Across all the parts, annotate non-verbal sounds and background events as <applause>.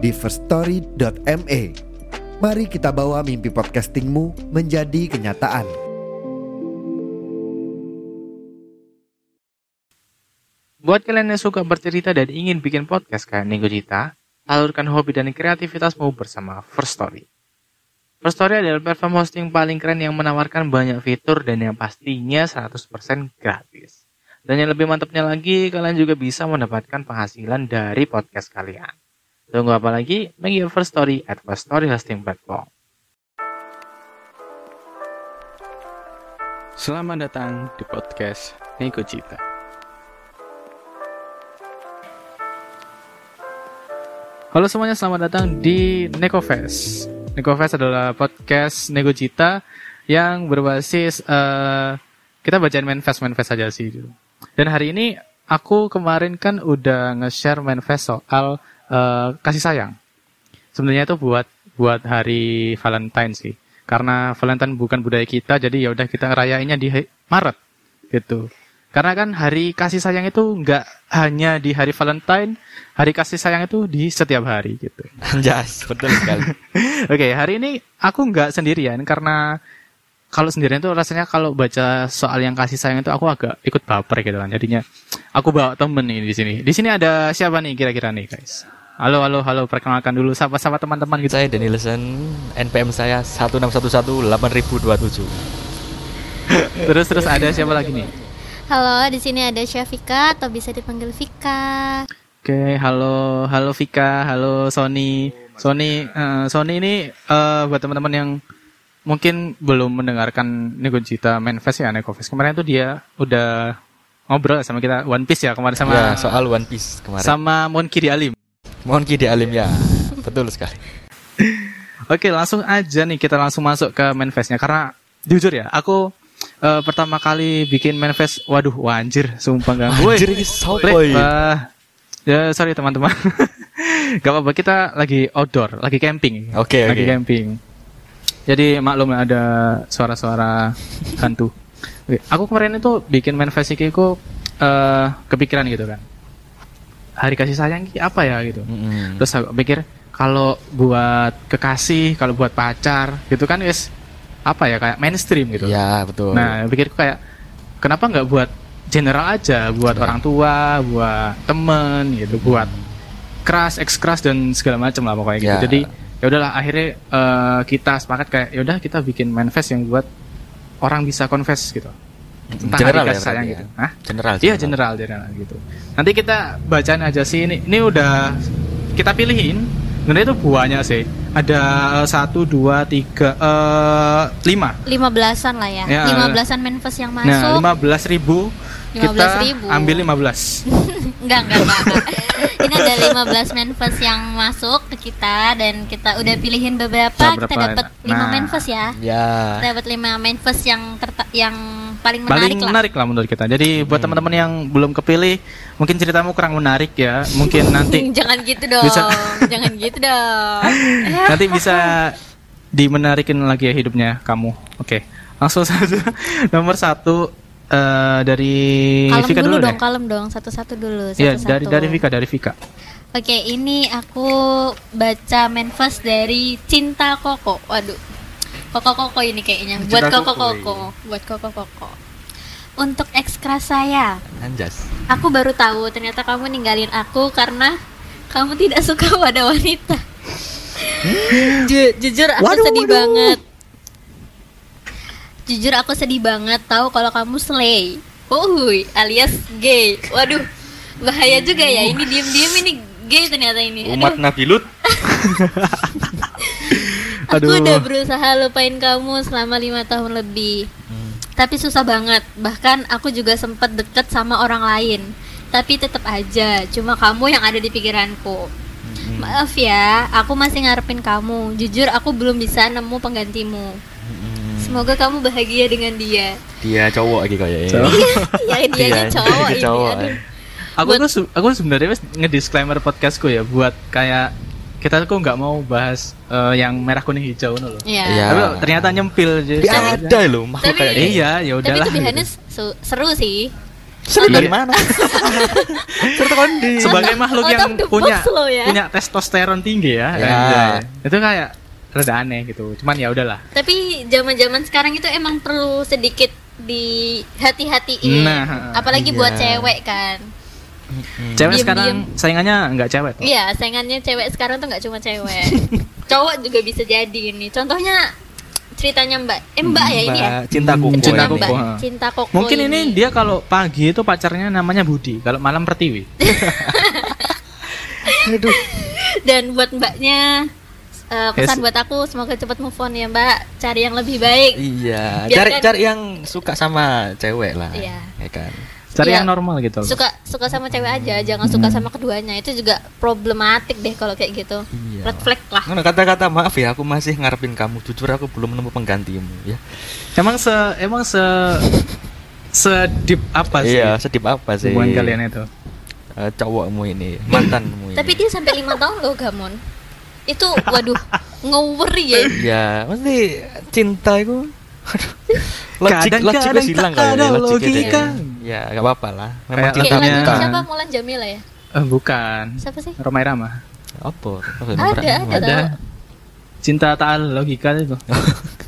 di firststory.me. Mari kita bawa mimpi podcastingmu menjadi kenyataan. Buat kalian yang suka bercerita dan ingin bikin podcast kayak Nego Cita, salurkan hobi dan kreativitasmu bersama First Story. First Story adalah platform hosting paling keren yang menawarkan banyak fitur dan yang pastinya 100% gratis. Dan yang lebih mantapnya lagi, kalian juga bisa mendapatkan penghasilan dari podcast kalian. Tunggu apa lagi? Make your first story at First Story Hosting Platform. Selamat datang di podcast Nego Cita. Halo semuanya, selamat datang di NekoFest. NekoFest adalah podcast Nego Cita yang berbasis eh, kita bacain manifest manifest aja sih. Dan hari ini aku kemarin kan udah nge-share manifest soal eh, kasih sayang. Sebenarnya itu buat buat hari Valentine sih. Karena Valentine bukan budaya kita, jadi ya udah kita ngerayainnya di Maret gitu. Karena kan hari kasih sayang itu nggak hanya di hari Valentine, hari kasih sayang itu di setiap hari gitu. <laughs> Anjas, betul sekali. <laughs> Oke, hari ini aku nggak sendirian karena kalau sendirian tuh rasanya kalau baca soal yang kasih sayang itu aku agak ikut baper gitu kan. Jadinya aku bawa temen nih di sini. Di sini ada siapa nih kira-kira nih guys? Halo, halo, halo. Perkenalkan dulu sapa-sapa teman-teman gitu. Saya Danny Lesen, NPM saya 1611 8027. <laughs> Terus terus ada siapa lagi nih? Halo, di sini ada Syafika atau bisa dipanggil Vika. Oke, halo, halo Vika, halo Sony. Sony, eh, Sony ini eh, buat teman-teman yang mungkin belum mendengarkan Negocita Manifest ya Nekofest. Kemarin tuh dia udah ngobrol sama kita One Piece ya kemarin sama ya, soal One Piece kemarin. sama Mon Kiri Alim. Mohon Ki Alim ya. betul sekali. Oke, langsung aja nih kita langsung masuk ke manifestnya karena jujur ya, aku eh, pertama kali bikin manifest, waduh, wanjir, sumpah gak. Anjir ini ini? wah. ya sorry teman-teman. <laughs> Gak apa-apa kita lagi outdoor, lagi camping. Oke, Lagi oke. camping. Jadi maklum ada suara-suara hantu. Oke, aku kemarin itu bikin manifest iki ku eh kepikiran gitu kan. Hari kasih sayang ki apa ya gitu. Mm-mm. Terus aku pikir kalau buat kekasih, kalau buat pacar gitu kan wis apa ya kayak mainstream gitu. Ya, betul. Nah, pikirku kayak kenapa nggak buat general aja, buat Ya. orang tua, buat temen gitu, buat keras, keras dan segala macam lah pokoknya gitu. Ya. Jadi ya udahlah akhirnya eh, kita sepakat kayak ya udah kita bikin manifest yang buat orang bisa confess gitu. Tentang general hari ya, kasih sayang berarti gitu. ya? Hah? General. Iya general general gitu. Nanti kita bacaan aja sih ini. Ini udah kita pilihin. Sebenarnya itu buahnya sih. Ada satu, dua, tiga, eh lima. Lima belasan lah ya. Ya. Lima belasan manifest yang Nah, masuk. lima belas ribu. Kita 15.000. ambil lima belas. <laughs> enggak, enggak, enggak, enggak. Ini ada 15 manifest yang masuk ke kita dan kita udah pilihin beberapa. Beberapa. Kita dapat 5 Nah. manifest ya. Ya. Dapat 5 manifest yang yang paling Paling menarik lah. menarik lah menurut kita. Jadi buat teman-teman yang belum kepilih, mungkin ceritamu kurang menarik ya. Mungkin <laughs> nanti Jangan gitu <laughs> dong. Bisa. Jangan gitu dong. <laughs> nanti bisa dimenarikin lagi ya hidupnya kamu. Oke, langsung saja nomor satu eh, dari kalem Vika dulu, dulu, dong, deh. kalem dong. Satu-satu dulu. Iya Satu-satu. dari dari Vika dari Vika. Oke, ini aku baca manifest dari Cinta Koko. Waduh. Koko Koko ini kayaknya. Buat Koko Koko. Buat Koko Koko. Untuk ekskras saya, Anjas. aku baru tahu ternyata kamu ninggalin aku karena kamu tidak suka <laughs> pada wanita. Ju- jujur aku Waduh, sedih waduh. banget. Jujur aku sedih banget tahu kalau kamu slay. Uhuy, alias gay. Waduh, bahaya juga ya. Ini diem-diem ini gay ternyata ini. Umat Aduh, Nabi Lut. <laughs> aku udah berusaha lupain kamu selama lima tahun lebih. Tapi susah banget. Bahkan aku juga sempat deket sama orang lain. Tapi tetap aja, cuma kamu yang ada di pikiranku. Mm-mm. Maaf ya, aku masih ngarepin kamu. Jujur aku belum bisa nemu penggantimu. Mm-mm. Semoga kamu bahagia dengan dia. Dia cowok lagi kayaknya. <laughs> Ya dia Iya, cowok dia ini. cowok. Aduh. Aku Buat- tuh aku sebenarnya wes ngedisclaimer podcastku ya buat kayak kita tuh nggak mau bahas eh, yang merah kuning hijau loh. Iya. Iya. Tapi ternyata nyempil jadi Dia ada loh makhluk Tapi- kayak gitu. Iya, ya Tapi udahlah. itu behind gitu. su- seru sih. Seru dari Iya. mana? <laughs> Seru kondi. Sebagai makhluk yang punya ya. punya testosteron tinggi ya, Ya. anjay. itu kayak rada aneh gitu. Cuman ya udahlah. Tapi zaman-zaman sekarang itu emang perlu sedikit di hati-hatiin. Nah, Apalagi iya. buat cewek kan. Mm-mm. Cewek Diem-diem. sekarang saingannya nggak cewek. Iya, saingannya cewek sekarang tuh nggak cuma cewek. <laughs> Cowok juga bisa jadi ini. Contohnya ceritanya Mbak. Eh Mbak ya ini ya. Mbak Cinta Kuku. Cinta. Mbak ha. Cinta Koko Mungkin ini dia kalau pagi itu pacarnya namanya Budi, kalau malam Pertiwi. <laughs> dan buat Mbaknya eh, pesan Yes. buat aku semoga cepat move on ya Mbak. Cari yang lebih baik. Iya, Biarkan- cari cari yang suka sama cewek lah. Iya. Ya kan. Cari Iya. yang normal gitu. loh. Suka suka sama cewek aja, jangan suka sama keduanya. Itu juga problematik deh kalau kayak gitu. Iya. Red flag lah. Nah, kata-kata maaf ya, aku masih ngarepin kamu. Jujur aku belum nemu penggantimu ya. Emang se emang se sedip apa sih Iya, sedip apa sih? hubungan kalian itu? Eh, cowokmu ini, mantanmu ini. Tapi dia sampai lima tahun loh Gamon. Itu waduh ngoweri ya. ya, mesti cinta itu aduh, logik Kadang-kadang logik wis hilang kayaknya logiknya logika. Ya, gak apa-apa lah. Memang Kayak cinta Kayak lagunya- siapa? Mulan Jamila ya? Eh, bukan. Siapa sih? Romai Rama. Apa? Ada, ada. Ada. Cinta tak ada logika itu.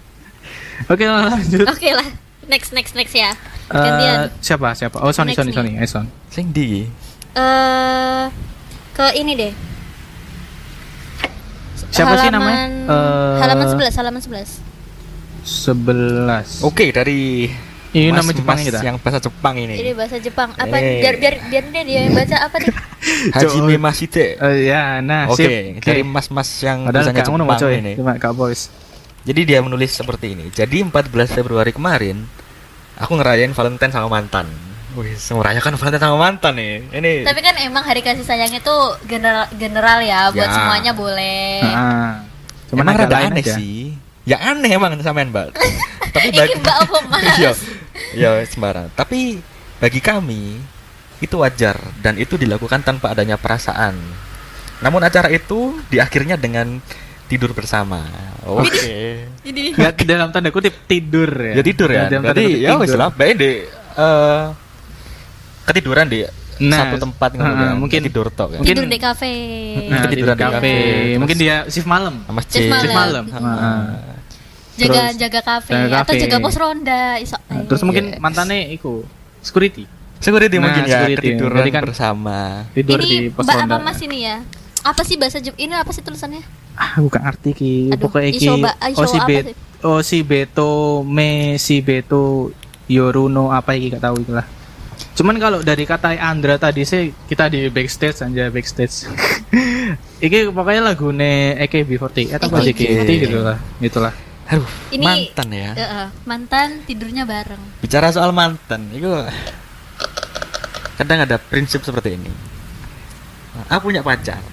<laughs> Oke, lanjut. Oke lah. Next next next ya. Eh, Gantian. siapa siapa? Oh, Sony Next Sony. Sony, eh Son. Sing di. Eh ke ini deh. Siapa sih namanya? Halaman- Eh, halaman 11, halaman 11. 11. Oke, dari Ini Mas- nama Jepang Mas kita. Yang bahasa Jepang ini. Ini bahasa Jepang. Apa Eh. biar biar biar dia dia yang baca apa deh? <laughs> Hajime Masite. Eh, ya, nah, Oke, sip. dari mas-mas yang ngono Jepang coy, ini. cuma Kak Boys. Jadi dia menulis seperti ini. Jadi 14 Februari kemarin aku ngerayain Valentine sama mantan. Wih, merayakan Valentine sama mantan nih. Ini Tapi kan emang hari kasih sayang itu general general ya, buat Ya. semuanya boleh. Nah, cuman emang agak rada lain aneh aja. sih. Ya aneh emang sampean, Mbak. <laughs> Tapi Ini Mbak apa <laughs> Mas? Iya. Ya, sembarang. Tapi bagi kami itu wajar dan itu dilakukan tanpa adanya perasaan. Namun acara itu diakhirnya dengan tidur bersama. Oke. Jadi Nggak dalam tanda kutip tidur ya. Ya tidur ya. Nggak dalam Berarti ya wis tidur. lah bae di eh, ketiduran di Nah, satu tempat uh, mungkin- tidur tok kan. mungkin- tidur di kafe. Nah, Ketiduran tidur di di kafe. Mungkin dia shift malam. sama Shift malam. Shift malam. Hmm. Heeh. Jaga terus- jaga kafe jaga atau kafe. jaga pos ronda iso. Nah, Terus mungkin Yes. mantannya iku security. Security Nah, mungkin ya security. ketiduran Jadi kan- bersama. Tidur di ini pos Mbak ronda. apa Mas ini ya? Apa sih bahasa Jepang? Ini apa sih tulisannya? Ah, bukan arti ki. Aduh, Pokoknya. Iso Osi apa bet sih? Osi beto me si beto yoruno apa iki gak tahu itulah. Cuman kalau dari kata Andra tadi sih kita di backstage aja backstage. <laughs> iki pokoknya lagune AKB48 atau apa. JKT gitu lah. Itulah. Aduh, Ini mantan ya. Eh, eh, mantan tidurnya bareng. Bicara soal mantan, itu kadang ada prinsip seperti ini. Aku punya pacar.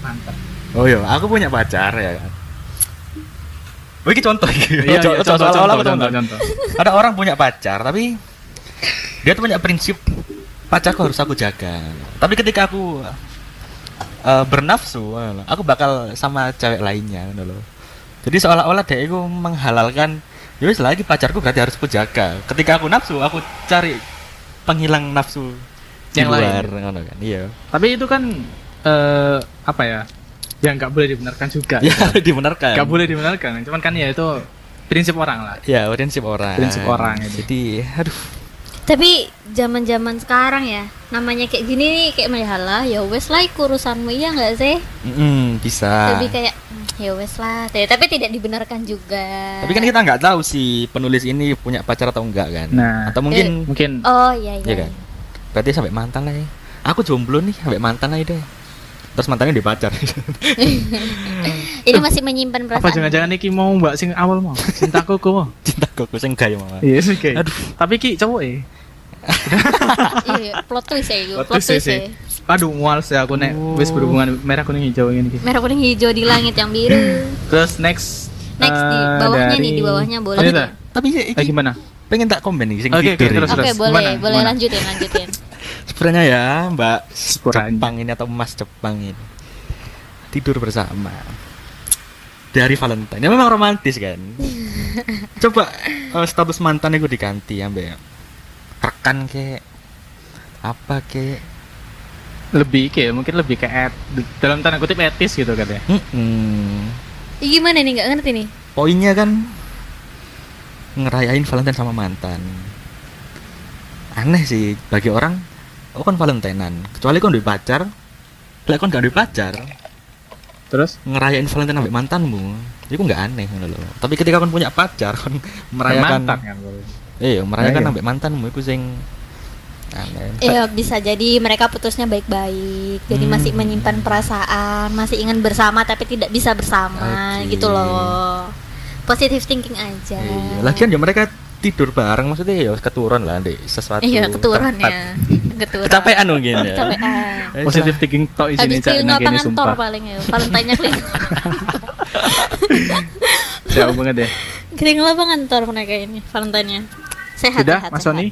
Mantap. Oh iya, aku punya pacar ya kan. Oh, ini contoh. Iya, Ojo- iya, contoh, seolah-olah contoh, aku contoh, contoh. contoh. Ada orang punya pacar tapi dia tuh punya prinsip pacarku harus aku jaga. Tapi ketika aku eh, bernafsu, loh, aku bakal sama cewek lainnya, ngono loh. Jadi seolah-olah dia itu menghalalkan ya wis lagi pacarku berarti harus aku jaga. Ketika aku nafsu, aku cari penghilang nafsu Yang lain. luar, ngono kan. Iya. Tapi itu kan eh apa ya? Yang nggak boleh dibenarkan juga. <laughs> Ya, dibenarkan. Nggak boleh dibenarkan. Cuman kan ya itu prinsip orang lah. Ya, prinsip orang. Prinsip orang itu. Jadi, aduh. Tapi zaman-zaman sekarang ya, namanya kayak gini nih kayak malah ya wes lah urusanmu iya nggak sih? mm, bisa. Lebih kayak "Hmm, ya wes lah, tapi tapi tidak dibenarkan juga. Tapi kan kita nggak tahu si penulis ini punya pacar atau enggak kan. Nah. Atau mungkin Mungkin Oh iya iya. Iya kan? Berarti sampai mantan lah ya. Aku jomblo nih sampai mantan aja deh. Terus mantannya dipacar. <laughs> Ini masih menyimpan apa perasaan. jangan-jangan iki mau mbak sing awal mau cintaku kok mau. <laughs> Cinta kok sing gaya mama. Iya sih kayak. Aduh. Tapi ki cowok ya. <laughs> iya, plot twist ya itu. Plot twist sih. ya. aduh mual sih aku nek wis berhubungan merah kuning hijau ini Merah kuning hijau di langit yang biru. terus next Next di eh, bawahnya dari- nih, di bawahnya boleh. Ya? Tapi ya, Eh, gimana pengen tak komen nih sing Oke, oke, tidur terus, ini. Oke, terus. boleh, Gimana? boleh Gimana? lanjutin, lanjutin. Sebenarnya ya Mbak Sebenarnya. Jepang ini atau Mas Jepang ini tidur bersama di hari Valentine. Ya memang romantis kan. <laughs> Coba eh, status mantan itu diganti ambek rekan ke apa ke lebih kayak mungkin lebih ke et, dalam tanda kutip etis gitu kan ya gimana nih? Nggak ngerti nih. Poinnya kan ngerayain Valentine sama mantan. Aneh sih bagi orang. Oh kan Valentinean. Kecuali kon duwe pacar. Lek kon gak duwe pacar, terus ngerayain Valentine sampai mantanmu itu nggak aneh ngono loh tapi ketika kon punya pacar kon merayakan mantan kan iya merayakan sampai mantanmu itu sing aneh Iya bisa jadi mereka putusnya baik-baik, jadi Hmm. masih menyimpan perasaan, masih ingin bersama tapi tidak bisa bersama, gitu loh. Positive thinking aja. iya. lagian ya mereka tidur bareng maksudnya ya keturun lah di sesuatu Iya keturun tempat. ya, <laughs> keturun. kecapean mungkin ya Kecapean. Eh, positive thinking tok izin cak nang kene ngantor sumpah paling ya, Valentine-nya clean. jauh <laughs> banget ya clean apa ngantor mereka ini, Valentine-nya. Sehat, sudah sehat, Mas sehat. Sony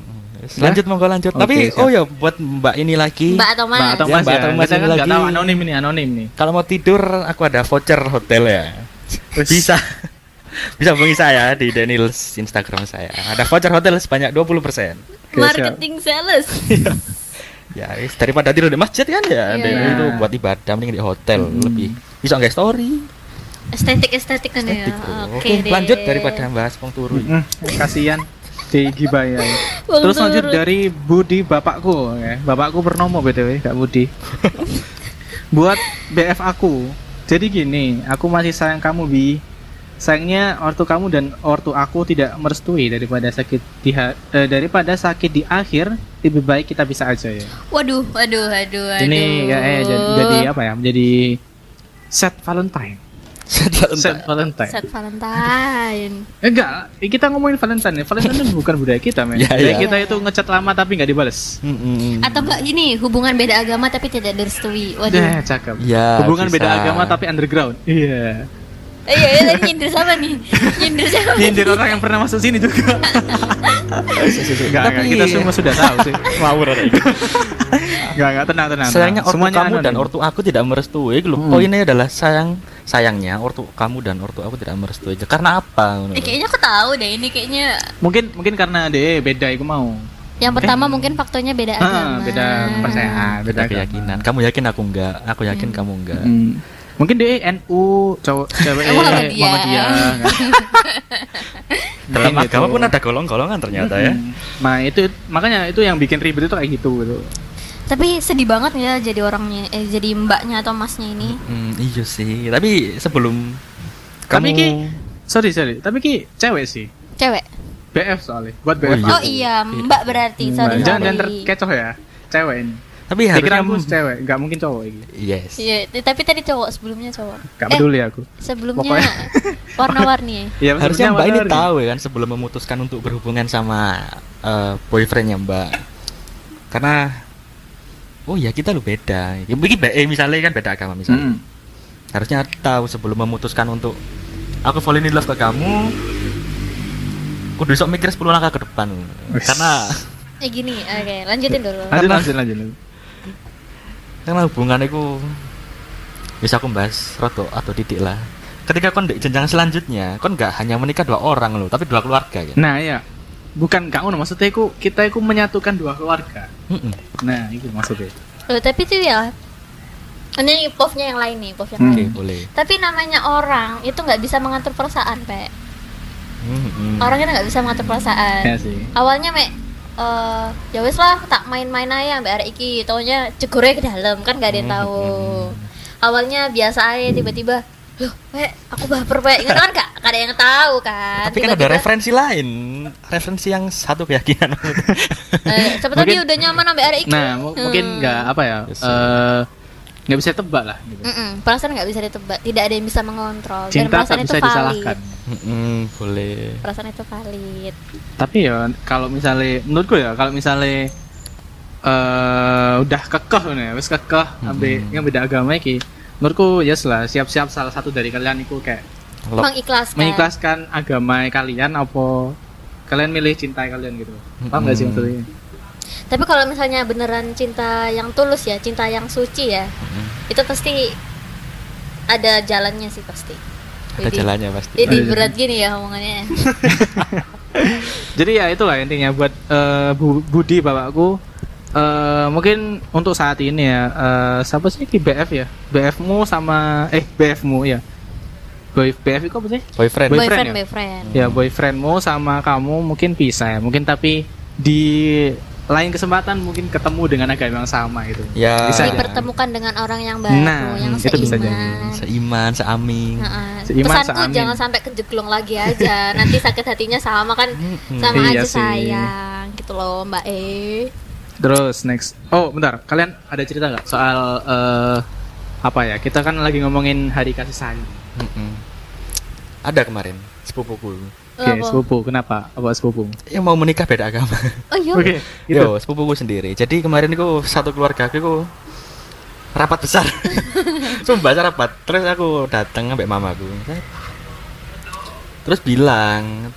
lanjut monggo lanjut Oke, tapi siap. oh ya buat mbak ini lagi Mbak atau Mas? Mbak atau Ya, Mas Mbak ya atau Mas kita ini kan lagi. tahu anonim ini anonim nih kalau mau tidur aku ada voucher hotel ya bisa <laughs> bisa hubungi saya di Daniels Instagram saya. Ada voucher hotel sebanyak 20% Oke, siap. Marketing sales. ya wis, daripada tidur di masjid kan ya Iya. Daniel itu buat ibadah mending di hotel lebih. Bisa nggak story? Estetik estetik kan ya. Oke, oke deh. lanjut daripada bahas pong turu. Mm, kasihan. Ya Bang <laughs> terus lanjut dari Budi bapakku ya. Bapakku bernomo btw gak Budi. <laughs> Buat BF aku. Jadi gini aku masih sayang kamu bi sayangnya ortu kamu dan ortu aku tidak merestui daripada sakit di ha- eh, daripada sakit di akhir lebih baik kita bisa aja ya Waduh, waduh, waduh, waduh. ini ya eh jadi, jadi apa ya menjadi set Valentine set Valentine Set Valentine. Eh, enggak kita ngomongin Valentine ya Valentine itu bukan budaya kita men <laughs> Ya, budaya ya. kita itu ngechat lama tapi nggak dibales Mm-mm. Atau enggak ini hubungan beda agama tapi tidak direstui. Waduh. Deh, cakep. Ya, Hubungan bisa. beda agama tapi underground. Iya. Eh, iya, iya, tadi nyindir siapa nih? Nyindir siapa? <laughs> Nyindir orang yang pernah masuk sini juga. <laughs> Enggak, enggak, Tapi- kita semua sudah tahu sih. ngawur ada itu. Enggak, enggak, tenang, tenang. sayangnya ortu kamu anonim. dan ortu aku tidak merestui gitu loh. Hmm. poinnya adalah sayang sayangnya ortu kamu dan ortu aku tidak merestui karena apa Eh, kayaknya aku tahu deh ini kayaknya Mungkin mungkin karena deh beda aku mau. yang pertama mungkin faktornya beda Ah, agama. beda percayaan, beda beda agama. keyakinan kamu yakin aku enggak aku yakin kamu enggak Hmm. Mungkin deh NU cowok cewek Muhammadiyah. Muhammadiyah. <laughs> dalam Mungkin agama pun ada golong-golongan ternyata ya. Nah, itu makanya itu yang bikin ribet itu kayak gitu gitu. Tapi sedih banget ya jadi orangnya eh jadi mbaknya atau masnya ini. Hmm, iya sih tapi sebelum Tapi kamu ki sorry sorry, tapi ki cewek sih. Cewek. BF soalnya, buat Oh, BF. iya. Oh iya, mbak berarti. Sorry, jangan jangan sorry. terkecoh ya, cewek ini. Tapi harusnya cewek, nggak mungkin cowok ini. yes Iya, tapi tadi cowok sebelumnya cowok. Gak Eh, peduli aku. sebelumnya Pokoknya. <laughs> warna-warni. <laughs> ya? Ya, harusnya mbak ini tahu ya kan sebelum memutuskan untuk berhubungan sama eh, boyfriendnya mbak karena oh ya kita lu beda ya, mungkin eh, misalnya kan beda agama misalnya Hmm. harusnya tahu sebelum memutuskan untuk aku fall in love ke kamu kudu sok mikir 10 langkah ke depan karena Eh gini, oke, lanjutin dulu. Lanjut, lanjut, lanjut, lanjut. Karena hubungan itu bisa aku bahas roto atau titik lah ketika kon di jenjang selanjutnya kon nggak hanya menikah dua orang loh tapi dua keluarga kan Nah, ya. Bukan kamu maksudnya aku kita itu menyatukan dua keluarga. Mm-mm. Nah, itu maksudnya. Loh, tapi tuh ya ini povnya yang lain nih, pov yang Hmm. oke lain. boleh Tapi namanya orang itu nggak bisa mengatur perasaan, Pe. Mm-mm. Orangnya nggak bisa mengatur perasaan. Ya sih. Awalnya mek eh ya wis lah tak main-main aja mbak arek iki. Taunya jegure ke dalam kan gak ada yang Hmm, tahu. hmm, awalnya biasa aja tiba-tiba loh pe aku baper pe Ingat kan gak, gak ada yang tahu kan. Tapi kan ada referensi lain, referensi yang satu keyakinan. <laughs> eh, Mungkin- dia udah nyaman sama arek iki. Nah, mu- mungkin Hmm. nggak apa ya? Yes, eh nggak bisa tebak lah gitu. Mm-mm, perasaan nggak bisa ditebak tidak ada yang bisa mengontrol dan Cinta perasaan tak itu bisa valid disalahkan. Mm-mm, boleh. perasaan itu valid Tapi ya kalau misalnya menurutku ya kalau misalnya eh udah kekeh nih, wis kekeh ambil yang beda agama iki. Menurutku yes lah, siap-siap salah satu dari kalian itu kayak Lop. mengikhlaskan mengikhlaskan agama kalian apa kalian milih cinta kalian gitu. Paham nggak sih Mm-mm. maksudnya? Tapi kalau misalnya beneran cinta yang tulus ya cinta yang suci ya Mm-mm. itu pasti ada jalannya sih pasti Ada Jadi- jalannya pasti. jadi Ada berat gini ya omongannya <laughs> Jadi ya itulah intinya buat eh, Bu- Budi bapakku eh mungkin untuk saat ini ya eh, siapa sih ki BF ya BF-mu sama eh BF-mu ya Boy BF itu apa sih? Boyfriend. Boy- boyfriend Boyfriend ya? boyfriend Ya boyfriendmu sama kamu mungkin bisa ya mungkin tapi di lain kesempatan mungkin ketemu dengan agama yang sama gitu. Ya. Bisa dipertemukan dengan orang yang baru Nah, yang itu bisa jadi. seiman seaming. Heeh. Seiman, pesanku seamin. jangan sampai kejeglong lagi aja <laughs> nanti sakit hatinya sama kan sama Iya aja sih. sayang gitu loh mbak E Terus next. Oh, bentar. Kalian ada cerita nggak soal eh, apa ya? Kita kan lagi ngomongin hari kasih sayang. Ada kemarin sepupuku Oke, Apa? sepupu. Kenapa? Apa sepupu? yang mau menikah beda agama. oh iya Oke, gitu. Yo, sepupuku sendiri. Jadi kemarin itu satu keluarga aku rapat besar. <laughs> Sumpah rapat. Terus aku datang sampai mamaku. Terus bilang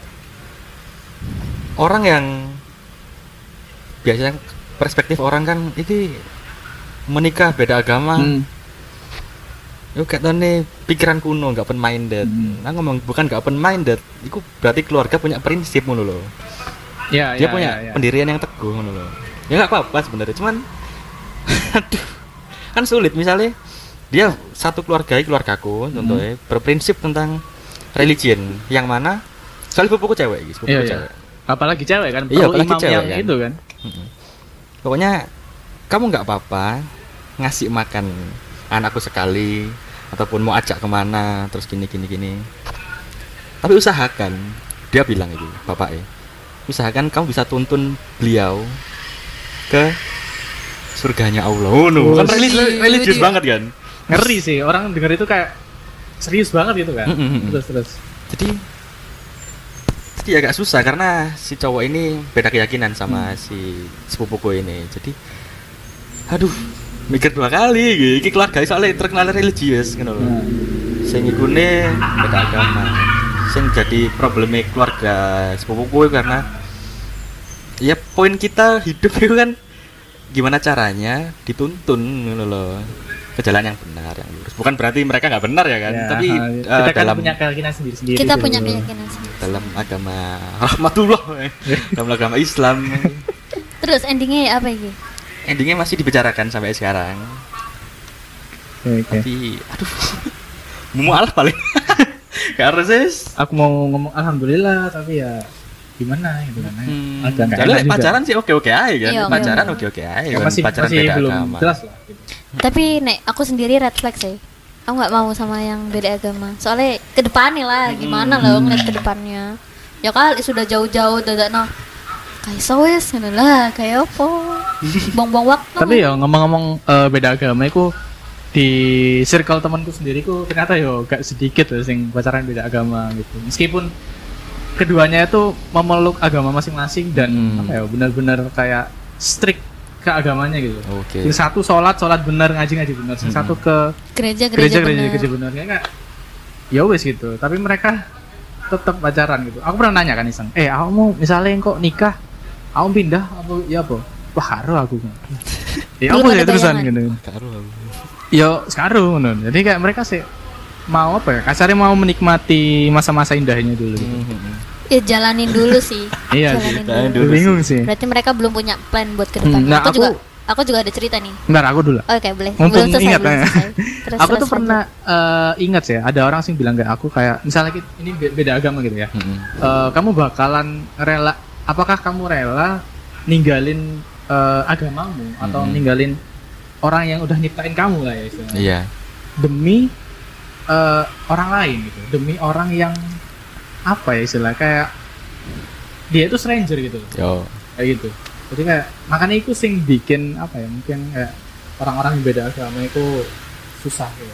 orang yang biasanya perspektif orang kan itu menikah beda agama Hmm. Yo katanya pikiran kuno, nggak open minded. Hmm. Nah ngomong bukan nggak open minded, itu berarti keluarga punya prinsip ngono loh. Ya, Dia ya, punya ya, ya. pendirian yang teguh ngono loh. Ya nggak apa-apa sebenarnya, cuman <laughs> aduh, kan sulit misalnya dia satu keluarga keluargaku Hmm. contohnya berprinsip tentang religion yang mana soal sepupuku cewek gitu, sepupuku Iya, iya. cewek. Apalagi cewek kan, Iya, apalagi imam cewek yang kan. itu kan. Mm-mm. Pokoknya kamu nggak apa-apa ngasih makan anakku sekali ataupun mau ajak ke mana terus gini gini gini. Tapi usahakan dia bilang itu bapak ya. Usahakan kamu bisa tuntun beliau ke surganya Allah. Oh, no. kan religi- religius iya. banget kan. Ngeri sih, orang denger itu kayak serius banget gitu kan. Mm, mm, mm. Terus terus. Jadi jadi agak susah karena si cowok ini beda keyakinan sama si sepupuku ini. Jadi aduh mikir dua kali gitu. Iki keluarga soalnya terkenal religius gitu loh. Nah, Sing ikune beda agama. Sing jadi problemnya keluarga sepupuku karena ya poin kita hidup itu kan gimana caranya dituntun gitu loh ke jalan yang benar yang lurus. Bukan berarti mereka nggak benar ya kan, ya, tapi ha, eh, kita kan dalam punya keyakinan sendiri-sendiri. kita gitu. punya keyakinan sendiri dalam agama rahmatullah eh. dalam agama Islam terus endingnya apa ini endingnya masih dibicarakan sampai sekarang. Oke, oke. tapi aduh. Mual paling karena sis. Aku mau ngomong alhamdulillah tapi ya gimana gitu kan. hmm, Agak pacaran sih oke oke aja kan. Iya, pacaran iya. oke oke aja Ya, kan. masih pacaran masih beda belum agama. jelas lah. gitu. tapi nek aku sendiri red flag sih. Aku nggak mau sama yang beda agama. Soalnya ke depannya lah gimana loh ngeliat ke depannya ya kali sudah jauh-jauh dadak no kayak sowes gitu lah kayak apa buang-buang waktu Tapi ya ngomong-ngomong eh, beda agama itu di circle temanku sendiri ku ternyata yo gak sedikit loh sing pacaran beda agama gitu. Meskipun keduanya itu memeluk agama masing-masing dan Hmm. apa ya benar-benar kayak strict ke agamanya gitu. oke Yang satu sholat sholat benar ngaji ngaji benar, yang Hmm. satu ke gereja gereja gereja, gereja bener. gereja benar ya kayak ya wes gitu. Tapi mereka tetap pacaran gitu. Aku pernah nanya kan iseng, eh kamu misalnya kok nikah, kamu pindah apa ya apa? Wah karo <laughs> aku. ya Belum apa ya terusan gitu. Karo aku. Yo sekarang ngono. Jadi kayak mereka sih mau apa ya? Kasarnya mau menikmati masa-masa indahnya dulu gitu. Ya jalanin dulu sih <laughs> Iya jalanin sih. Jalanin dulu. Bingung sih. berarti mereka belum punya plan buat ke depan Hmm, nah, aku, aku- juga aku juga ada cerita nih Bentar aku dulu. oke boleh Mumpung belum selesai ingat belum ya. selesai. <laughs> Terus, aku tuh terus pernah eh, ingat ya, ada orang sih bilang kayak aku kayak misalnya ini be- beda agama gitu ya. Mhm. Eh, kamu bakalan rela apakah kamu rela ninggalin eh, agamamu atau Mm-mm. ninggalin orang yang udah nyiptain kamu lah ya istilahnya. iya demi eh, orang lain gitu demi orang yang apa ya istilah kayak dia itu stranger gitu yo kayak gitu jadi kayak makanya itu sing bikin apa ya mungkin kayak orang-orang yang beda agama itu susah gitu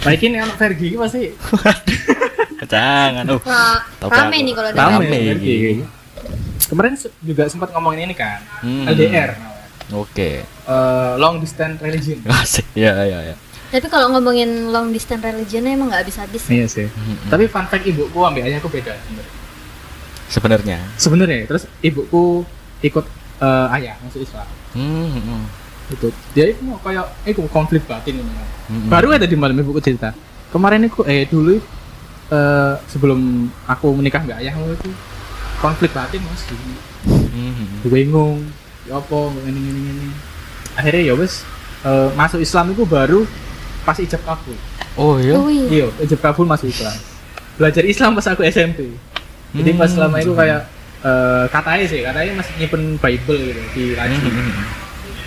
baik ini anak Vergi ini pasti <laughs> jangan oh Wah, Tahu rame nih kalau Rame. dengar. rame. Kemarin juga sempat ngomongin ini kan Hmm. LDR Oke. eh, long distance religion. <laughs> Asik. Ya ya ya. Tapi kalau ngomongin long distance religion emang nggak habis-habis. Iya sih. Mm-mm. Tapi fun fact ibuku ambil ayahku beda sebenarnya. Sebenarnya. Terus ibuku ikut eh, ayah masuk Islam. Hmm, hmm, Itu dia itu mau kayak itu konflik batin ini. hmm. Baru ada di malam ibuku cerita. Kemarin aku eh dulu eh, sebelum aku menikah mbak ayahmu itu konflik batin mas. Hmm, bingung ya apa ini ini ini akhirnya ya wes eh, masuk Islam itu baru pas ijab kabul Oh iya. Wih. iya ijab kabul masuk Islam belajar Islam pas aku SMP jadi pas Hmm. selama itu kayak eh, katanya sih katanya masih nyimpen Bible gitu di laci Hmm,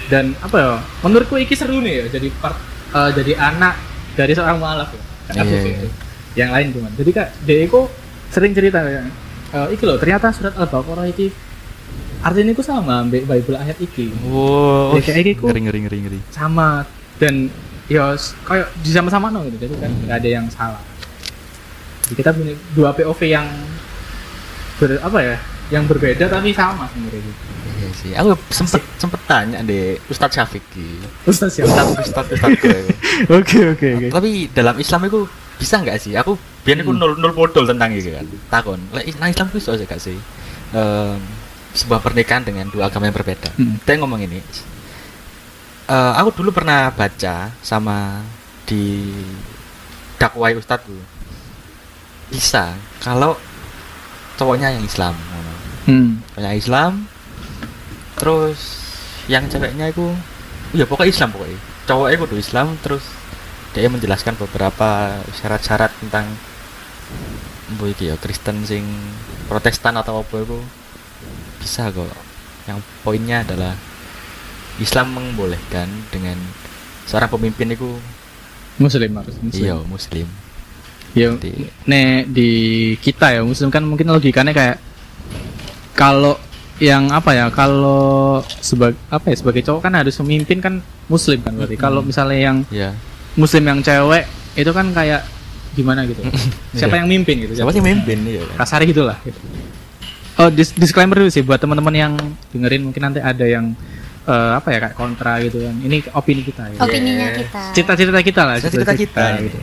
dan apa ya menurutku iki seru nih ya jadi part eh, jadi anak dari seorang mualaf ya Kan aku Iya, iya. yang lain cuman jadi kak dia itu sering cerita kayak eh, iki loh ternyata surat al-baqarah iki artinya itu sama ambek Bible ayat iki Wow. Ya, kayak gitu. Ngeri ngeri ngeri ngeri. sama dan ya kayak di sama-sama no gitu jadi kan nggak ada yang salah Jadi kita punya dua POV yang ber, apa ya yang berbeda tapi sama sebenarnya gitu. Iya sih. Aku sempet sempet tanya deh Ustadz Syafiq. Ustaz ya Ustadz Ustadz Ustadz <laughs> oke oke oke Tapi dalam Islam itu bisa nggak sih? Aku biar aku Hmm. nol nol bodol tentang itu kan. Takon. Lah nah Islam itu bisa gak sih? Em, sebuah pernikahan dengan dua agama yang berbeda. Hmm. Kita ngomong ini. Eh, aku dulu pernah baca sama di dakwai ustadz dulu. Bisa kalau cowoknya yang Islam. hmm. Cowoknya Islam. Terus yang ceweknya itu ya pokoknya Islam pokoknya. Cowoknya kudu Islam terus dia menjelaskan beberapa syarat-syarat tentang mbok iki ya Kristen sing Protestan atau apa itu bisa kok. Yang poinnya adalah Islam membolehkan dengan seorang pemimpin itu muslim harus muslim iya muslim. ya nek di kita ya muslim kan mungkin logikanya kayak kalau yang apa ya kalau sebagai apa ya sebagai cowok kan harus memimpin kan muslim kan berarti kalau misalnya yang Ya. muslim yang cewek itu kan kayak gimana gitu siapa Iya. yang mimpin gitu Siapa sih mimpin ya kan? kasar gitulah gitu. oh dis- disclaimer dulu sih buat teman-teman yang dengerin mungkin nanti ada yang eh, apa ya kayak kontra gitu kan ini opini kita ya Opininya Yes. kita. cita-cita kita lah Cita-cita kita. gitu.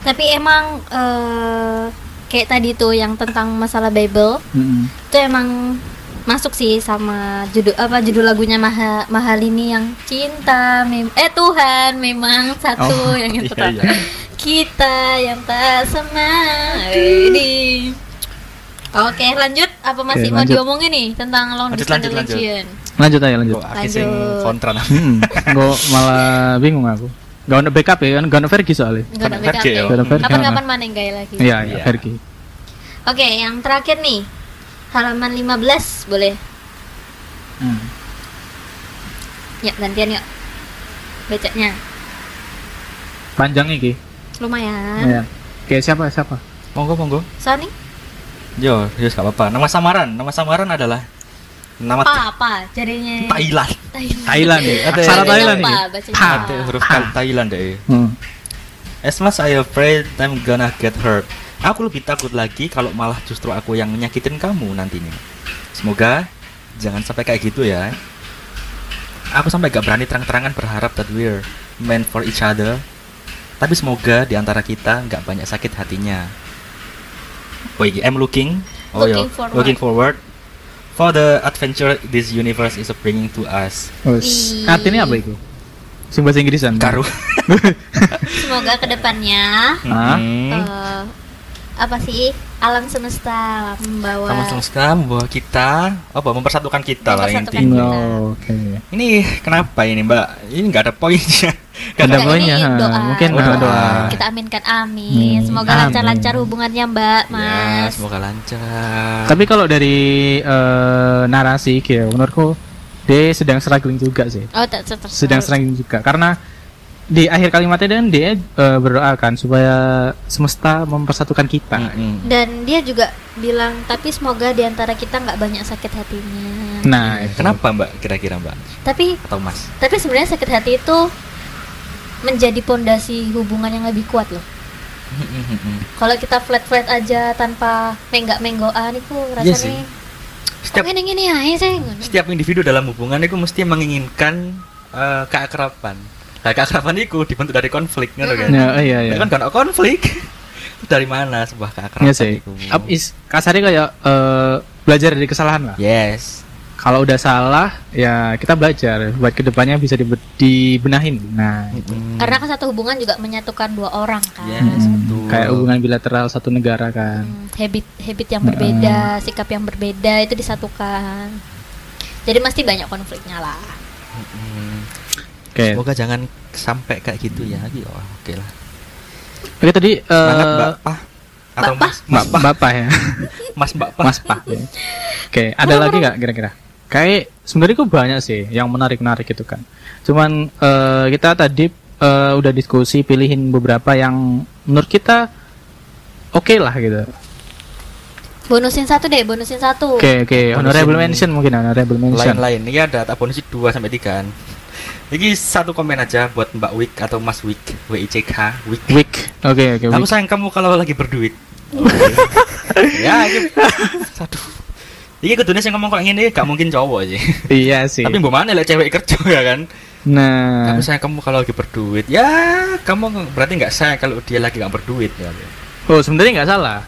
Tapi emang eh, kayak tadi tuh yang tentang masalah Bible Mm-mm. itu emang masuk sih sama judul apa judul lagunya Maha Mahalini yang cinta mem eh Tuhan memang satu Oh, yang itu iya, iya. kita yang tak sama ini Oke lanjut apa masih Oke, mau lanjut. diomongin nih tentang long Lanjut, distance lanjut, lanjut. religion lanjut aja lanjut <laughs> Kok aku sing Lanjut. kontra. Hmm, gue malah bingung aku. Gak ada backup ya kan, gak ada Vergi soalnya. Nggak ada backup ya. Kapan-kapan mana yang gaya lagi Iya, iya, Iya. Vergi. Oke yang terakhir nih halaman 15 boleh Hmm. Ya gantian yuk Bacanya Panjang iki. Lumayan Ya. Kayak siapa siapa? Monggo monggo. Sony Yo, yo gak apa-apa. Nama samaran, nama samaran adalah nama Apa apa jadinya Thailand. Thailand Thailand ya. Ada- Aksara Thailand ya. Apa? Ada huruf kan Thailand deh. Hmm. As much I afraid I'm gonna get hurt. Aku lebih takut lagi kalau malah justru aku yang nyakitin kamu nantinya. Semoga jangan sampai kayak gitu ya. Aku sampai gak berani terang-terangan berharap that we're meant for each other. Tapi semoga di antara kita nggak banyak sakit hatinya. Oh iya, I'm looking. Oh iya, Looking forward. looking forward for the adventure this universe is bringing to us. Wes. Ih. Artinya apa itu? Bahasa Inggrisan. Karu. <laughs> Semoga ke depannya? Hmm. eh, apa sih alam semesta membawa Kamu semesta membawa kita, apa mempersatukan kita lah intinya. kita. Oh, Oke. Ini kenapa ini Mbak? Ini nggak ada poinnya. <laughs> Nggak Ada poinnya, doa. Mungkin Oh, doa. doa. Kita aminkan amin. Hmm, Semoga amin. lancar-lancar hubungannya Mbak, Ya, Mas. semoga lancar. Tapi kalau dari eh, narasi kayak menurutku dia sedang struggling juga sih. Oh, sedang struggling juga karena di akhir kalimatnya dan dia eh, berdoa kan supaya semesta mempersatukan kita. Mm-mm. Dan dia juga bilang, tapi semoga di antara kita nggak banyak sakit hatinya. Nah, itu. Kenapa Mbak? Kira-kira Mbak Tapi atau Mas? tapi sebenarnya sakit hati itu menjadi pondasi hubungan yang lebih kuat loh. Kalau kita flat flat aja tanpa menggak menggoan itu rasanya setiap Kok ini ini ngono. setiap individu dalam hubungan itu mesti menginginkan eh, keakraban. Nah, keakraban itu dibentuk dari konflik ngono kan. Ya, iya iya. Ya kan kalau konflik itu <laughs> dari mana sebuah keakraban Iya sih. itu? Up is kasarnya kayak eh, belajar dari kesalahan lah. Yes. Kalau udah salah, ya kita belajar buat ke depannya bisa dibe- dibenahin. Nah, Mm-mm. Karena kan satu hubungan juga menyatukan dua orang kan. Yes, Hmm, betul. kayak hubungan bilateral satu negara kan. Hmm, habit habit yang berbeda, sikap yang berbeda itu disatukan. Jadi mesti banyak konfliknya lah. Mm-mm. Oke. Semoga jangan sampai kayak gitu ya. Iya, oke lah. Oke tadi eh, Semangat Mbak Pah atau Mbak Pah? Mas Mas Pah, Bapak ya. <laughs> Mas Mbak Pah. Mas Pak. ya. Oke, ada lagi nggak kira-kira? Kayak sebenarnya kok banyak sih yang menarik-menarik gitu kan. Cuman eh, kita tadi eh, udah diskusi pilihin beberapa yang menurut kita oke lah gitu. Bonusin satu deh, bonusin satu. Oke oke, Bonusin- honorable mention mungkin honorable mention. Lain-lain. Ini ada tak bonus 2 sampai 3 kan. Ini satu komen aja buat Mbak Wik atau Mas Wik, W I C K, Wik. Week. Oke oke. Aku week. sayang kamu kalau lagi berduit. <laughs> ya, ini satu. Ini kudunya sih ngomong kok ngene gak mungkin cowok sih. Iya <laughs> sih. Tapi mbok mana lek cewek kerja ya kan. Nah, Aku sayang kamu kalau lagi berduit. Ya, kamu berarti nggak sayang kalau dia lagi nggak berduit ya. oh sebenarnya nggak salah.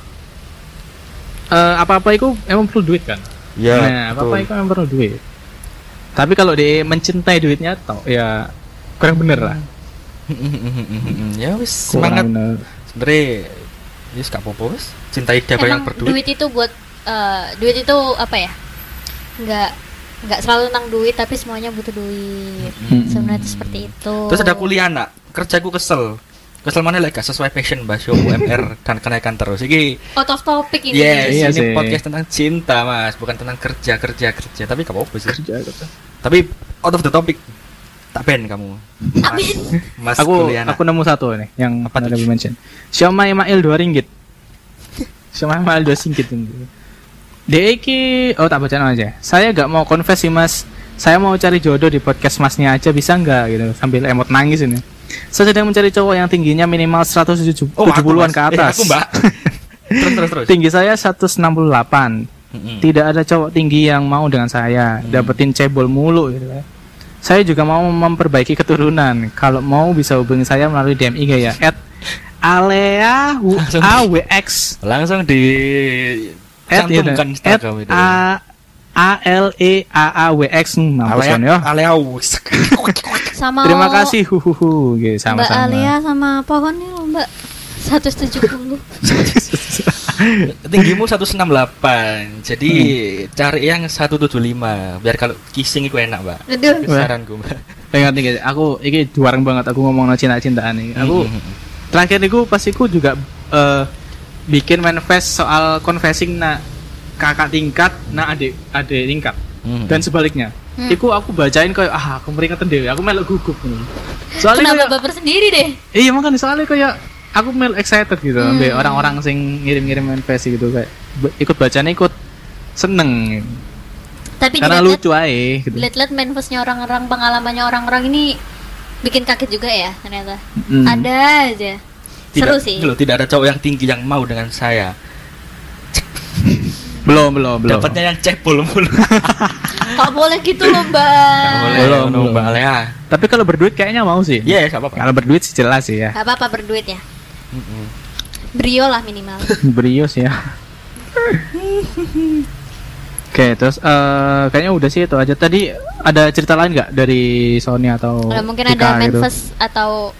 Eh, apa-apa itu emang perlu duit kan? Ya, nah, apa-apa itu emang perlu duit. Tapi kalau dia mencintai duitnya toh ya kurang bener lah. <laughs> ya wis semangat bener. sebenarnya wis gak apa-apa wis cintai dia yang Emang berduit duit itu buat eh, duit itu apa ya? Nggak nggak selalu tentang duit tapi semuanya butuh duit. Mm-mm. Sebenarnya itu seperti itu. terus ada kuliah nak kerjaku kesel kesel mana lagi gak sesuai passion bahas UMR dan kenaikan terus ini out of topic ini. yes Iya ini sih. podcast tentang cinta mas bukan tentang kerja kerja kerja tapi gak apa-apa sih Kerja, gitu. tapi out of the topic tak ben kamu Amin. mas aku kuliah nak aku nemu satu nih yang Apa honorable mention. Xiaomi Mail 2 ringgit. Xiaomi Mail 2 ringgit. Deki, oh tak baca aja. Saya gak mau confess sih mas. Saya mau cari jodoh di podcast masnya aja bisa nggak gitu sambil emot nangis ini. Saya sedang mencari cowok yang tingginya minimal 170-an Oh, aku, Mas. ke Eh, atas. aku mbak <laughs> terus terus terus Tinggi saya 168. Mm-mm. Tidak ada cowok tinggi yang mau dengan saya, Hmm. dapetin cebol mulu gitu kan. Saya juga mau memperbaiki keturunan. Kalau mau bisa hubungi saya melalui DM IG ya. At Alea. AWX langsung di ya, cantumkan Instagram itu A A L E A A W X Hmm, mampus kan ya. Aleau. <laughs> Sama Terima kasih huhuhu gitu Mbak sama-sama. Alia sama pohon nih loh, Mbak. 170. <laughs> Tinggimu 168. Jadi cari yang 175 biar kalau kissing itu enak, Mbak. Aduh. Itu Saranku, Mbak. Ingat nih, aku ini duareng banget aku ngomong cinta-cintaan nih. Aku Mm-mm. terakhir niku pas iku juga eh, bikin manifest soal confessing na kakak tingkat na adik adik tingkat Mm. dan sebaliknya. Hmm. Iku aku bacain kayak ah aku meringatan dewe, aku melok gugup nih. Soalnya Kenapa kayak, baper sendiri deh? iya makanya soalnya kayak aku mel excited gitu Hmm. ambil orang-orang sing ngirim-ngirim manifest gitu kayak ikut bacanya ikut seneng Tapi karena lucu aja gitu. dilihat-lihat manifestnya orang-orang, pengalamannya orang-orang ini bikin kaget juga ya ternyata. Mm. Ada aja. Tidak, Seru sih. Loh, tidak ada cowok yang tinggi yang mau dengan saya. Belum belum belum. Dapatnya yang cebol mulu. <laughs> Kok boleh gitu loh, Mbak. Boleh, Belum, belum. Mbak Alea. Tapi kalau berduit kayaknya mau sih. Iya, enggak apa-apa. Kalau berduit sih jelas sih ya. Gak apa-apa berduit ya. Mm-mm. Brio lah minimal. <laughs> Brios ya. Oke, terus eh kayaknya udah sih itu aja. Tadi ada cerita lain nggak dari Sony atau Kalau mungkin Tika ada gitu? manifest atau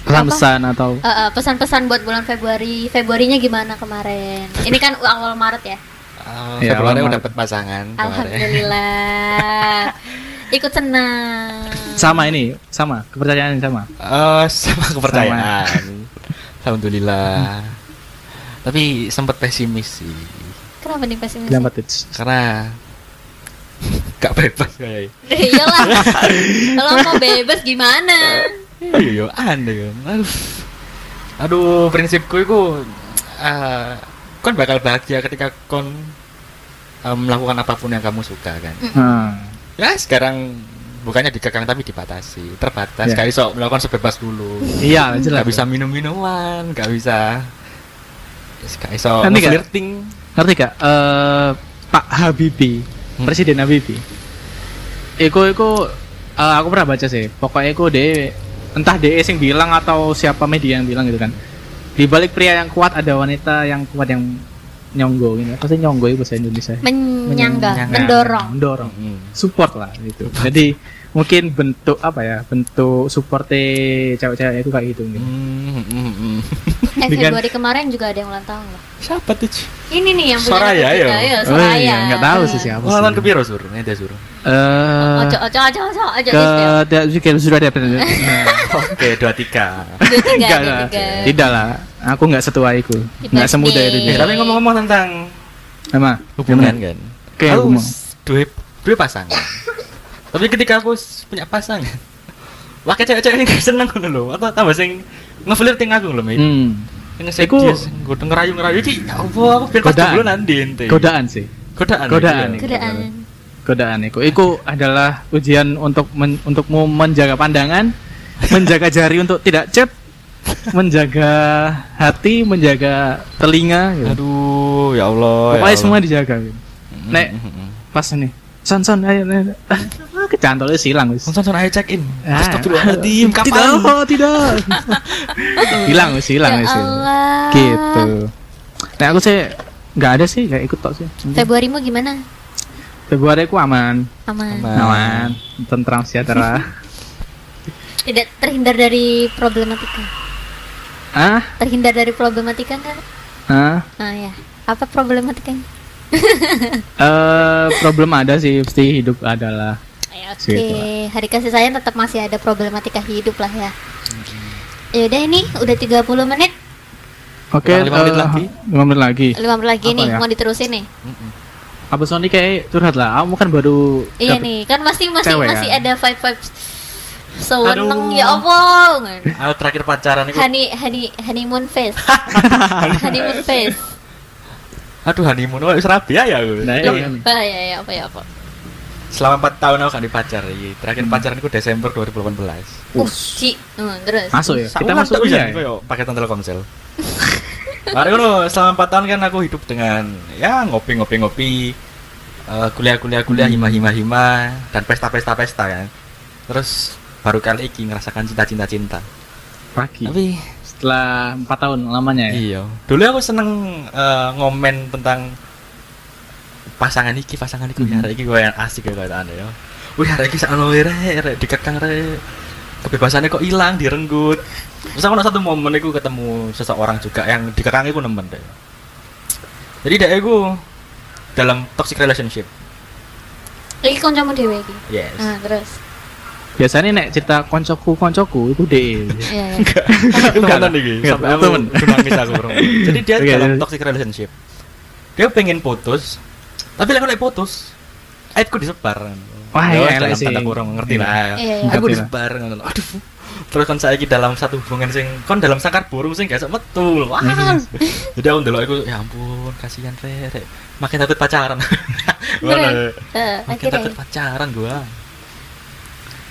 pesan-pesan atau eh, eh, pesan-pesan buat bulan Februari. Februarinya gimana kemarin? Ini kan awal Maret ya. Ah, Ya, Februari lama. udah dapat pasangan kemarin. Alhamdulillah. <laughs> Ikut senang. sama ini, sama kepercayaan yang sama. Eh, sama kepercayaan. Alhamdulillah. Tapi sempat pesimis sih. Kenapa nih pesimis? Kenapa Tits? Karena gak bebas kayak. Iyalah. <laughs> Kalau mau bebas gimana? Iya, aneh kan. Aduh. Aduh, prinsipku itu eh kon bakal bahagia ketika kon eh, melakukan apa pun yang kamu suka kan. Hmm. Ya, sekarang bukannya dikekang tapi dibatasi, terbatas. Ya. Gak iso melakukan sebebas dulu. Iya, jelas. Gak bisa minum-minuman, gak bisa gak iso Nanti gak? flirting. Ngerti gak? Eh Pak Habibie, Hmm. Presiden Habibie. Iku iku eh, aku pernah baca sih. Pokoknya iku de entah de sing bilang atau siapa media yang bilang gitu kan. Di balik pria yang kuat ada wanita yang kuat yang nyonggo gitu. Apa sih nyonggo itu bahasa Indonesia? menyangga Menyangga. mendorong Mendorong. Hmm. Support lah gitu. Jadi mungkin bentuk apa ya? Bentuk supportnya cewek-cewek itu kayak gitu. gitu. Hmm, hmm, hmm. eh Dengan- Februari kemarin juga ada yang ulang tahun loh Siapa tuh? Ini nih yang punya Soraya, ya? iya, Oh Soraya iya, nggak tahu sih siapa Oh, lawan sih. ke Piro sur? Ini dia sur. Eh, ojo ojo ojo ojo ojo ke tidak juga sudah ada <laughs> Nah, Oke, dua tiga. Enggak dua lah. Tidak lah. Aku nggak setua itu. Nggak semudah itu. tapi ngomong-ngomong tentang Sama hubungan kan. Oke, aku hubungan. s- dua dua pasangan. <laughs> tapi ketika aku punya pasangan, <laughs> wakil cewek-cewek ini gak seneng ngono lho. Atau tambah sing ngeflirting aku lho. Hmm. Ini Iku- gue ngerayu-ngerayu iki, ya Allah, aku biar pas Godaan. dulu nanti ente. Godaan sih. Godaan. Godaan. iya. godaan Godaan itu. Itu adalah ujian untuk men, untukmu menjaga pandangan, <laughs> menjaga jari untuk tidak chat, menjaga hati, menjaga telinga. Gitu. Aduh, ya Allah. ya Pokoknya Allah. semua dijaga. Gitu. Mm, Nek, mm, mm. pas nih. Son son ayo. ayo. Ah, Kecantolnya silang wis. Langsung ayo check in. Ah, Astagfirullahaladzim, Tidak, kapan? oh, tidak. <laughs> hilang wis, hilang ya wis. Allah Gitu. Nah, aku sih nggak ada sih, nggak ikut tok sih. Februari mu gimana Februari aku aman, aman Aman. aman, tentram sejahtera. <laughs> tidak terhindar dari problematika ah, terhindar dari problematika kan ah, ah ya apa problematikanya eh problem ada sih, pasti hidup adalah. Oke, Gitu hari kasih sayang tetap masih ada problematika hidup lah ya. Ya udah ini udah 30 menit, Oke, Kurang lima menit eh, lagi. lima menit lagi. 5 menit lagi Apa nih, ya? mau diterusin nih. Mm-mm. Apa Sony kayak curhat lah, kamu kan baru Iya nih, kan masih masih cewek masih ya? ada vibe vibe seweneng ya Allah. Aku terakhir pacaran itu. Honey, honey, honeymoon face. <laughs> honeymoon face. Aduh, honeymoon wah serabi ya aku. Nah, Loh, iya. ya, ya, apa ya apa. Selama 4 tahun aku gak dipacar. Iya. Terakhir pacaran itu Desember 2018. Uh, Ci. Hmm, terus. Masuk ya? Kita masuk kuliah ya? koyo paketan Telkomsel. Mari ngono, selama 4 tahun kan aku hidup dengan ya ngopi-ngopi ngopi eh, kuliah-kuliah kuliah Hmm. hima-hima hima dan pesta-pesta pesta kan. Terus baru kali ini ngerasakan cinta-cinta cinta. Pagi. Tapi Setelah empat tahun lamanya ya. iya, dulu aku seneng eh, ngomen tentang pasangan iki, pasangan iki, Hmm. hari iki gue yang asik ya kata anda ya. Wih, hari iki sakno rek, rek dikekang rek. Kebebasannya kok hilang, direnggut. Terus aku ada satu momen aku ketemu seseorang juga yang dikekang aku nemen deh. Jadi dek aku dalam toxic relationship. Lagi kancamu dhewe iki. Yes. Nah, terus. Biasanya nek cerita koncoku koncoku itu deh. Iya, iya. Enggak. <laughs> Enggak, Sampai aku nangis aku bro. <laughs> Jadi dia Oke, dalam toxic relationship. Dia pengen putus, tapi lagi putus, aibku disebar. Wah, Ya, elek dalam sih. tanda kurung ngerti Iya. lah. Iya, iya. Aku disebar. Aduh. Terus kan saya dalam satu hubungan sing kon dalam sangkar burung sing gak iso metu. Wah. Jadi aku ndelok aku ya ampun, kasihan Rek. Makin takut pacaran. <laughs> Eh, Makin takut pacaran gua.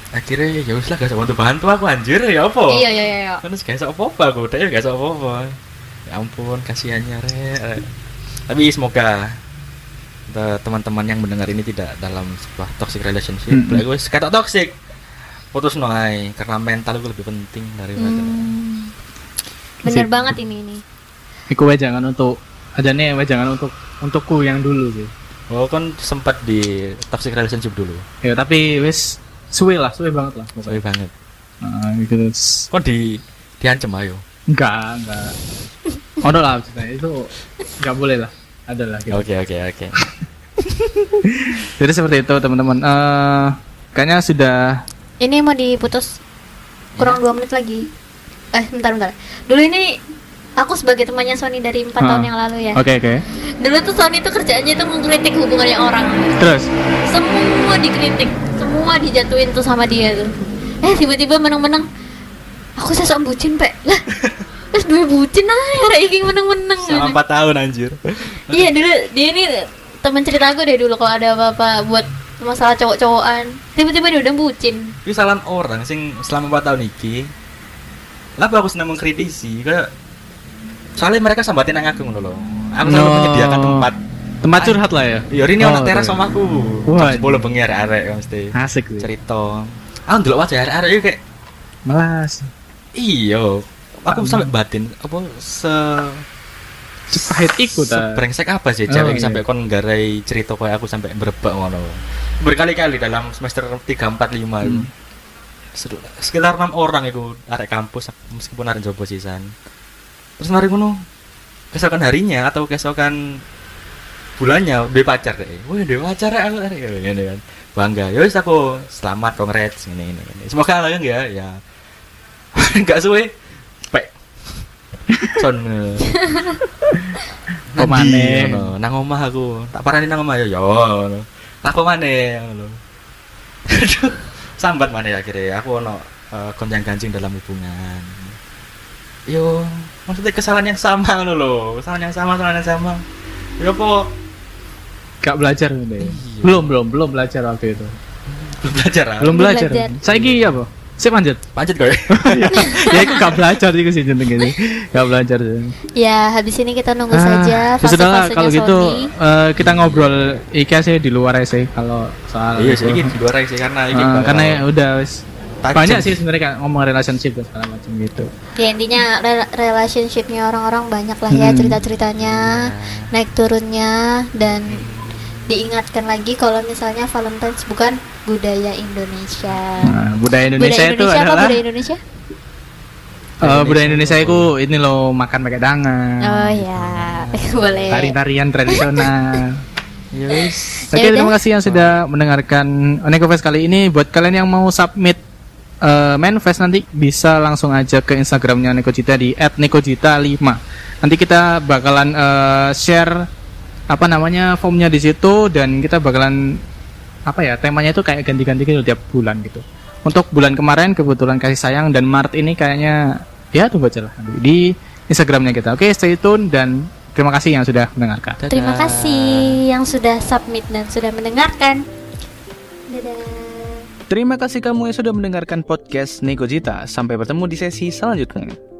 Akhirnya ya wis lah gak bantu bantu aku anjir ya apa? Iya, iya, iya. Kan gak iso apa-apa aku, dia gak iso apa-apa. Ya ampun, kasihannya Rek. Tapi semoga te- teman-teman yang mendengar ini tidak dalam sebuah toxic relationship. Mm-mm. Lah wis kata toxic. Putus noai karena mental itu lebih penting daripada Hmm. Bener Sip. banget ini ini. Iku wae jangan untuk aja nih wae jangan untuk untukku yang dulu sih. Oh kan sempat di toxic relationship dulu. Ya tapi wis suwe lah, suwe banget lah. Sorry banget. Nah, gitu. Kon di diancem ayo. Enggak, enggak. Ono lah ceritanya itu enggak boleh lah. Ada lah gitu. Oke oke oke. Jadi seperti itu teman-teman. Eh kayaknya sudah Ini mau diputus kurang dua menit lagi. Eh, bentar bentar. Dulu ini aku sebagai temannya Sony dari empat Ah. tahun yang lalu ya. Oke oke. Dulu tuh Sony tuh kerjaannya tuh mengkritik hubungannya orang. Terus Semua dikritik, semua dijatuhin tuh sama dia tuh. Eh tiba-tiba menang-menang. Aku sesok bucin, Pak. Lah. <laughs> Terus dua bucin aja, arek iki menang-menang. Selama 4 tahun anjir. <laughs> Iya dulu dia ini teman cerita aku deh dulu kalau ada apa-apa buat masalah cowok-cowokan tiba-tiba dia udah bucin Itu kesalahan orang sing selama 4 tahun iki. Lah aku senang mengkritisi kayak soalnya mereka sambatin nang aku ngono lho. Aku selalu No. menyediakan tempat tempat curhat lah ya. Iya, ini Oh, anak teras iya. sama aku. Wah. 10 bengi arek-arek mesti. Asik sih. Cerita. Aku ndelok wajah arek-arek iki kayak Melas. iya. Aku sampai batin apa se Sepahit iku ta. Brengsek apa sih Oh, cewek iki iya. sampai kon nggarai cerita kayak aku sampai berebak ngono. Berkali-kali dalam semester 3 4 5 Hmm. Sedu- sekitar enam orang itu arek kampus meskipun arek jopo sisan. Terus mari ngono keesokan harinya atau keesokan bulannya dia pacar deh. Wih, dia pacar ya, aku arek ngene kan. Bangga. Ya wis aku selamat congrats ngene. ngene. Semoga langgeng ya. Ya. <laughs> Enggak suwe. Pek. Son. Kok ngono. Nang omah aku. Tak parani nang omah ya ya. Lah kok ngono. Aduh, Sambat maneh akhirnya aku ono uh, gonjang ganjing dalam hubungan. Yo, maksudnya kesalahan yang sama lho. Kesalahan yang sama, kesalahan yang sama. Ya apa Gak belajar ini. Iya. Belum, belum, belum belajar waktu itu. belum belajar ah? Belum Belum belajar. belajar. Saiki apa? Sip lanjut. <laughs> Lanjut kowe. <laughs> ya aku gak belajar iku sih jeneng ini. Gak belajar. Ya, habis ini kita nunggu Ah, saja ya lah, fase-fasenya kalau gitu eh, kita ngobrol iki sih di luar aja sih kalau soal Iya sih, ini di luar sih karena ini Ah, bakal karena ya udah wis tajam. banyak sih sebenarnya kan ngomong relationship dan segala macam gitu. Ya intinya rel- relationshipnya orang-orang banyak lah ya Hmm. cerita-ceritanya, naik turunnya dan diingatkan lagi kalau misalnya Valentine's bukan budaya Indonesia. Nah, budaya Indonesia, budaya itu Indonesia apa adalah budaya Indonesia? eh, budaya Indonesia itu ini loh makan pakai tangan. Oh ya, <laughs> boleh. Tari-tarian tradisional. <laughs> Yes. Oke, Ya terima udah. kasih yang sudah mendengarkan Onekofest kali ini. Buat kalian yang mau submit eh, manifest nanti bisa langsung aja ke Instagramnya Nekojita di @nekojita5. Nanti kita bakalan eh, share apa namanya formnya di situ dan kita bakalan apa ya temanya itu kayak ganti-ganti gitu tiap bulan gitu. Untuk bulan kemarin kebetulan kasih sayang dan Maret ini kayaknya ya tunggu aja lah di Instagramnya kita. Oke, stay tune dan terima kasih yang sudah mendengarkan. Terima kasih yang sudah submit dan sudah mendengarkan. Dadah. Terima kasih kamu yang sudah mendengarkan podcast Negojita. Sampai bertemu di sesi selanjutnya.